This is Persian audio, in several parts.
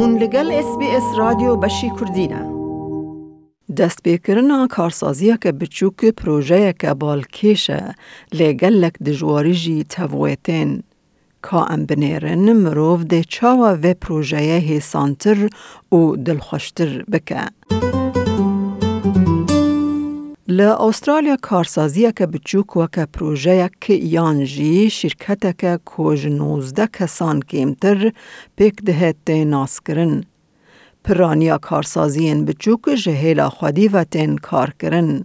هون لگل اس بی اس رادیو بشی کردینه دست بیکرنا کارسازیه که بچوک پروژه که بالکیشه لگل لک دجواری جی تفویتین که ام بنیرن مروف ده چاوا و پروژه هیسانتر و دلخوشتر بکه. ل استرالیا کارسازی که بچوک و که پروژه که یانجی شرکت که کوژ نوزده کسان کمتر پیک ده ناس کرن. پرانیا کارسازی بچوک جهیلا خودی و تین کار کرن.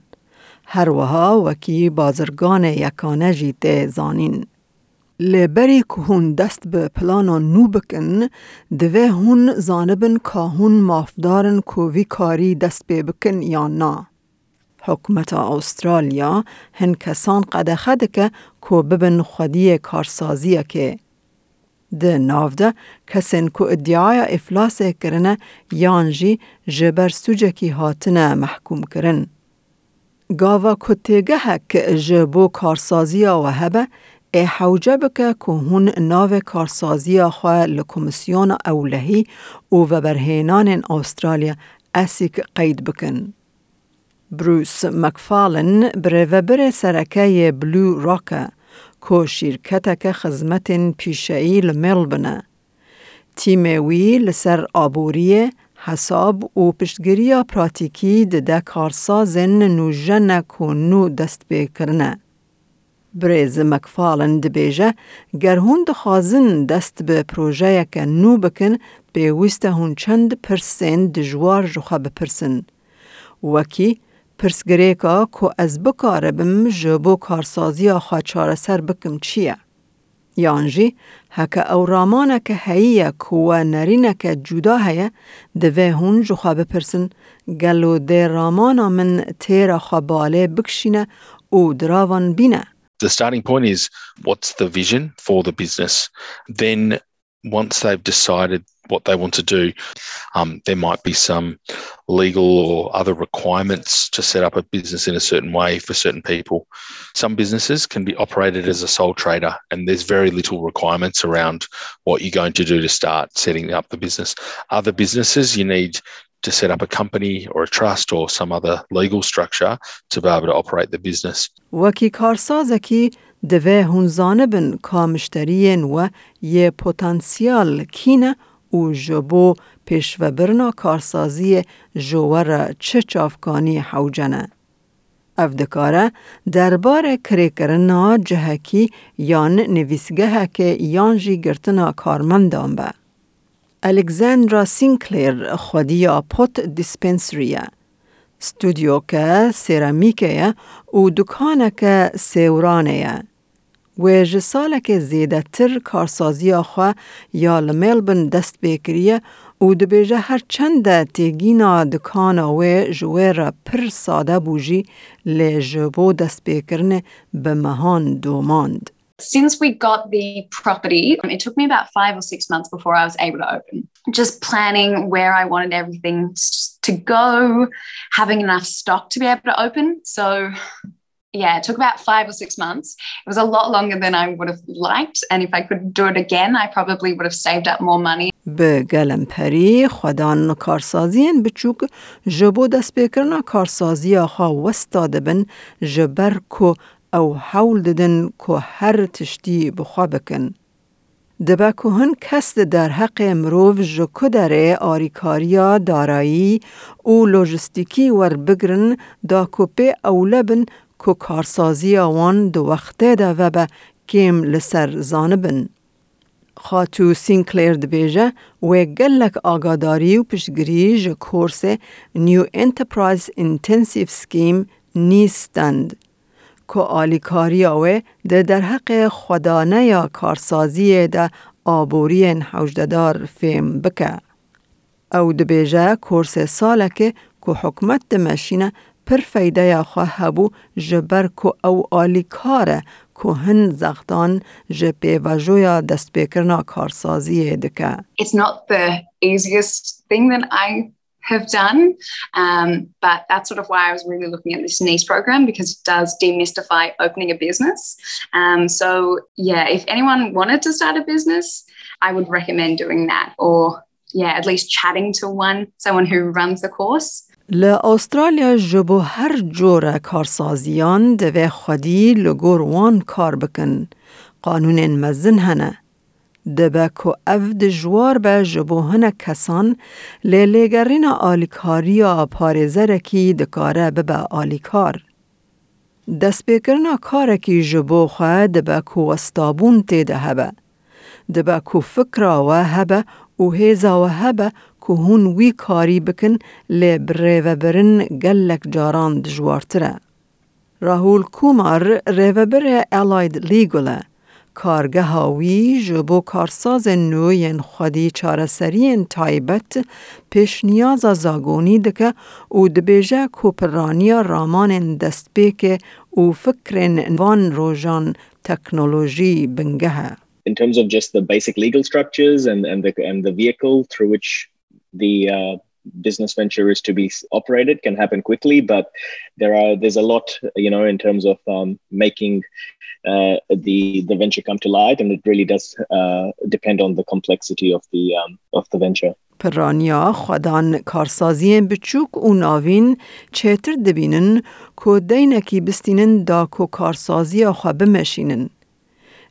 هر وها وکی بازرگان یکانه جیت زانین. لبری که هون دست به پلانا نو بکن دوه هون زانبن که هون مافدارن که وی کاری دست به بکن یا نه. حکومت استرالیا هن کسان قد خد که کو ببن خودی کارسازی که ده نافده کسین کو ادعای افلاس کرنه یانجی جبر سوجکی هاتنه محکوم کرن. گاوا کتیگه که جبو کارسازی و هبه ای حوجه بکه که هون ناو کارسازی خواه لکومسیون اولهی او و برهینان استرالیا اسیک قید بکن. بروس مکفالن بره سرکه بلو راکه که شرکت خزمت پیشهی لملبنه. تیم وی لسر آبوری حساب و پشتگیری پراتیکی ده کارسازن نو جنه که نو دست بکرنه. بریز مکفالن دبیجه گر هون دست به پروژه که نو بکن به ویسته هون چند پرسن دجوار جوخه بپرسن. وکی پرسگریکا که از بکاره بم جبو کارسازی آخوا چاره سر بکم چیه؟ یانجی هکه او رامانه که هیه که نرینه که جدا هیه دوه هون جوخه بپرسن گلو ده رامانا من تیر خباله بکشینه او دراوان بینه. The starting point is what's the vision for the business? Then once they've decided what they want to do. Um, there might be some legal or other requirements to set up a business in a certain way for certain people. Some businesses can be operated as a sole trader, and there's very little requirements around what you're going to do to start setting up the business. Other businesses, you need to set up a company or a trust or some other legal structure to be able to operate the business. دوه هون بن کامشترین و یه پتانسیال کینه او جبو پیش و برنا کارسازی جوور چه چافکانی حوجنه. افدکاره درباره کری کرنا جهکی یان نویسگه که یانجی گرتنا کارمندان به. الکساندرا سینکلیر خودی پوت دیسپنسریه. ستودیو که سیرامیکه و دکانه که سیورانه و جسالک زیده تر کارسازی آخوا یا لملبن دست بکریه و دبیجه هر چند تیگینا دکان و جویر پر ساده بوجی لجبو دست بکرنه به مهان دوماند. Since we got the property, it took me about five or six months before I was able to open. Just planning where I wanted everything to go, having enough stock to be able to open. So yeah, it took about five or six months. It was a lot longer than I would have liked. And if I could do it again, I probably would have saved up more money. به گلم پری خودان کارسازین بچوک جبو دست بکرنا کارسازی آخا وستاده بن جبر او حول ددن کو هر تشتی. دبا هن کس در حق مروف جکو داره آریکاریا دارایی او لوجستیکی ور بگرن دا کوپه اولبن کو کارسازی آوان دو وقته دا و به کم لسر زانبن. خاتو سینکلیر دبیجه و گلک آگاداری و پشگری ج کورس نیو انترپرایز انتنسیف سکیم نیستند. که آوه ده در حق خدانه یا کارسازی ده آبوری حوجددار فیم بکه. او دبیجه کورس ساله که که حکمت ده مشینه پر یا خواه هبو جبر کو او آلی کاره که هن زغدان جپی و جویا دست بکرنا کارسازی دکه. It's not the easiest thing that I have done. Um, but that's sort of why I was really looking at this NICE program because it does demystify opening a business. Um, so, yeah, if anyone wanted to start a business, I would recommend doing that or yeah, at least chatting to one, someone who runs the course. ل استرالیا جبو هر جور کارسازیان دوی خودی لگور وان کار بکن. قانون مزن هنه. دبه که اف دجوار به جبو هنه کسان لیلیگرین آلیکاری یا پارزرکی دکاره ببه آلیکار. دست بکرنا کارکی جبو خواه دبه که وستابون تیده هبه. دبه که فکر و هبه و هیزا و هبه که هون وی کاری بکن لی بریوه برن گلک جاران دجوارتره. راهول کومار ریوه بره الاید لیگوله. کارگه هاوی جبو کارساز نوین خودی چارسرین تایبت پیش نیاز زاگونی دکه او دبیجه کوپرانیا رامان دستبیک او فکرین وان روژان تکنولوژی بنگه. In terms of just the basic legal structures and, and the and the vehicle through which the uh, business venture is to be operated can happen quickly but there are there's a lot you know in terms of um, making uh, the the venture come to light and it really does uh, depend on the complexity of the um, of the venture پرانیا خودان کارسازی بچوک و ناوین چهتر دبینن که دینکی بستینن دا که کارسازی خواه بمشینن.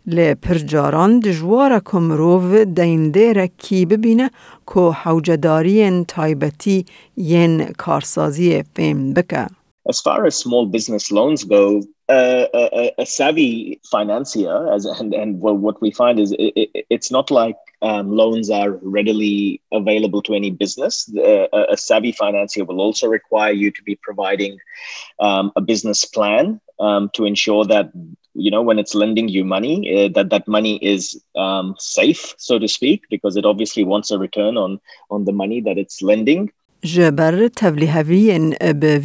لی پرجاران دجوار کمروو دیندیر کی ببینه که حوجداری تایبتی ین کارسازی فیم بکه. As far as small business loans go, uh, a, a, savvy financier, as and, and what we find is it, it's not like um, loans are readily available to any business. Uh, a, savvy financier will also require you to be providing um, a business plan um, to ensure that you know when it's lending you money uh, that that money is um, safe so to speak because it obviously wants a return on on the money that it's lending. جبر ber به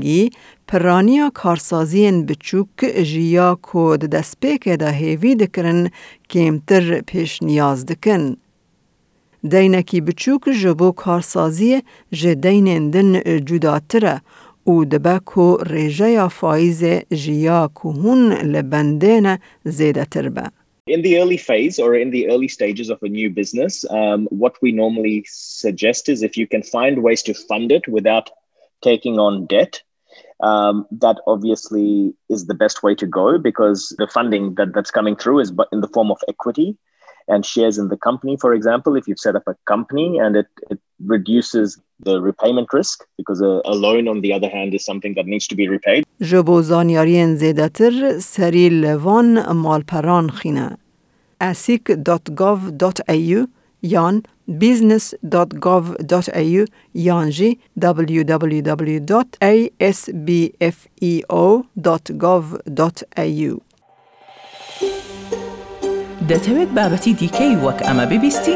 bi پرانیا piraniya بچوک biçûk کود دست ku di destpêkê de hêvî dikirin kêmtir pêşniyaz dikin deynekî biçûk ji bo karsaziyê ji او دبکو رژه فایز جیا هون لبندین زیده تربه. In the early phase or in the early stages of a new business, um, what we normally suggest is if you can find ways to fund it without taking on debt, um, that obviously is the best way to go because the funding that, that's coming through is in the form of equity and shares in the company. For example, if you've set up a company and it, it reduces the repayment risk because a, a, loan on the other hand is something that needs to be repaid. جبو زانیارین زیدتر سری لوان مالپران خینه. asic.gov.au یان business.gov.au یانجی www.asbfeo.gov.au دەتەوێت بابەتی دیکەی وەک ئەمە ببیستی؟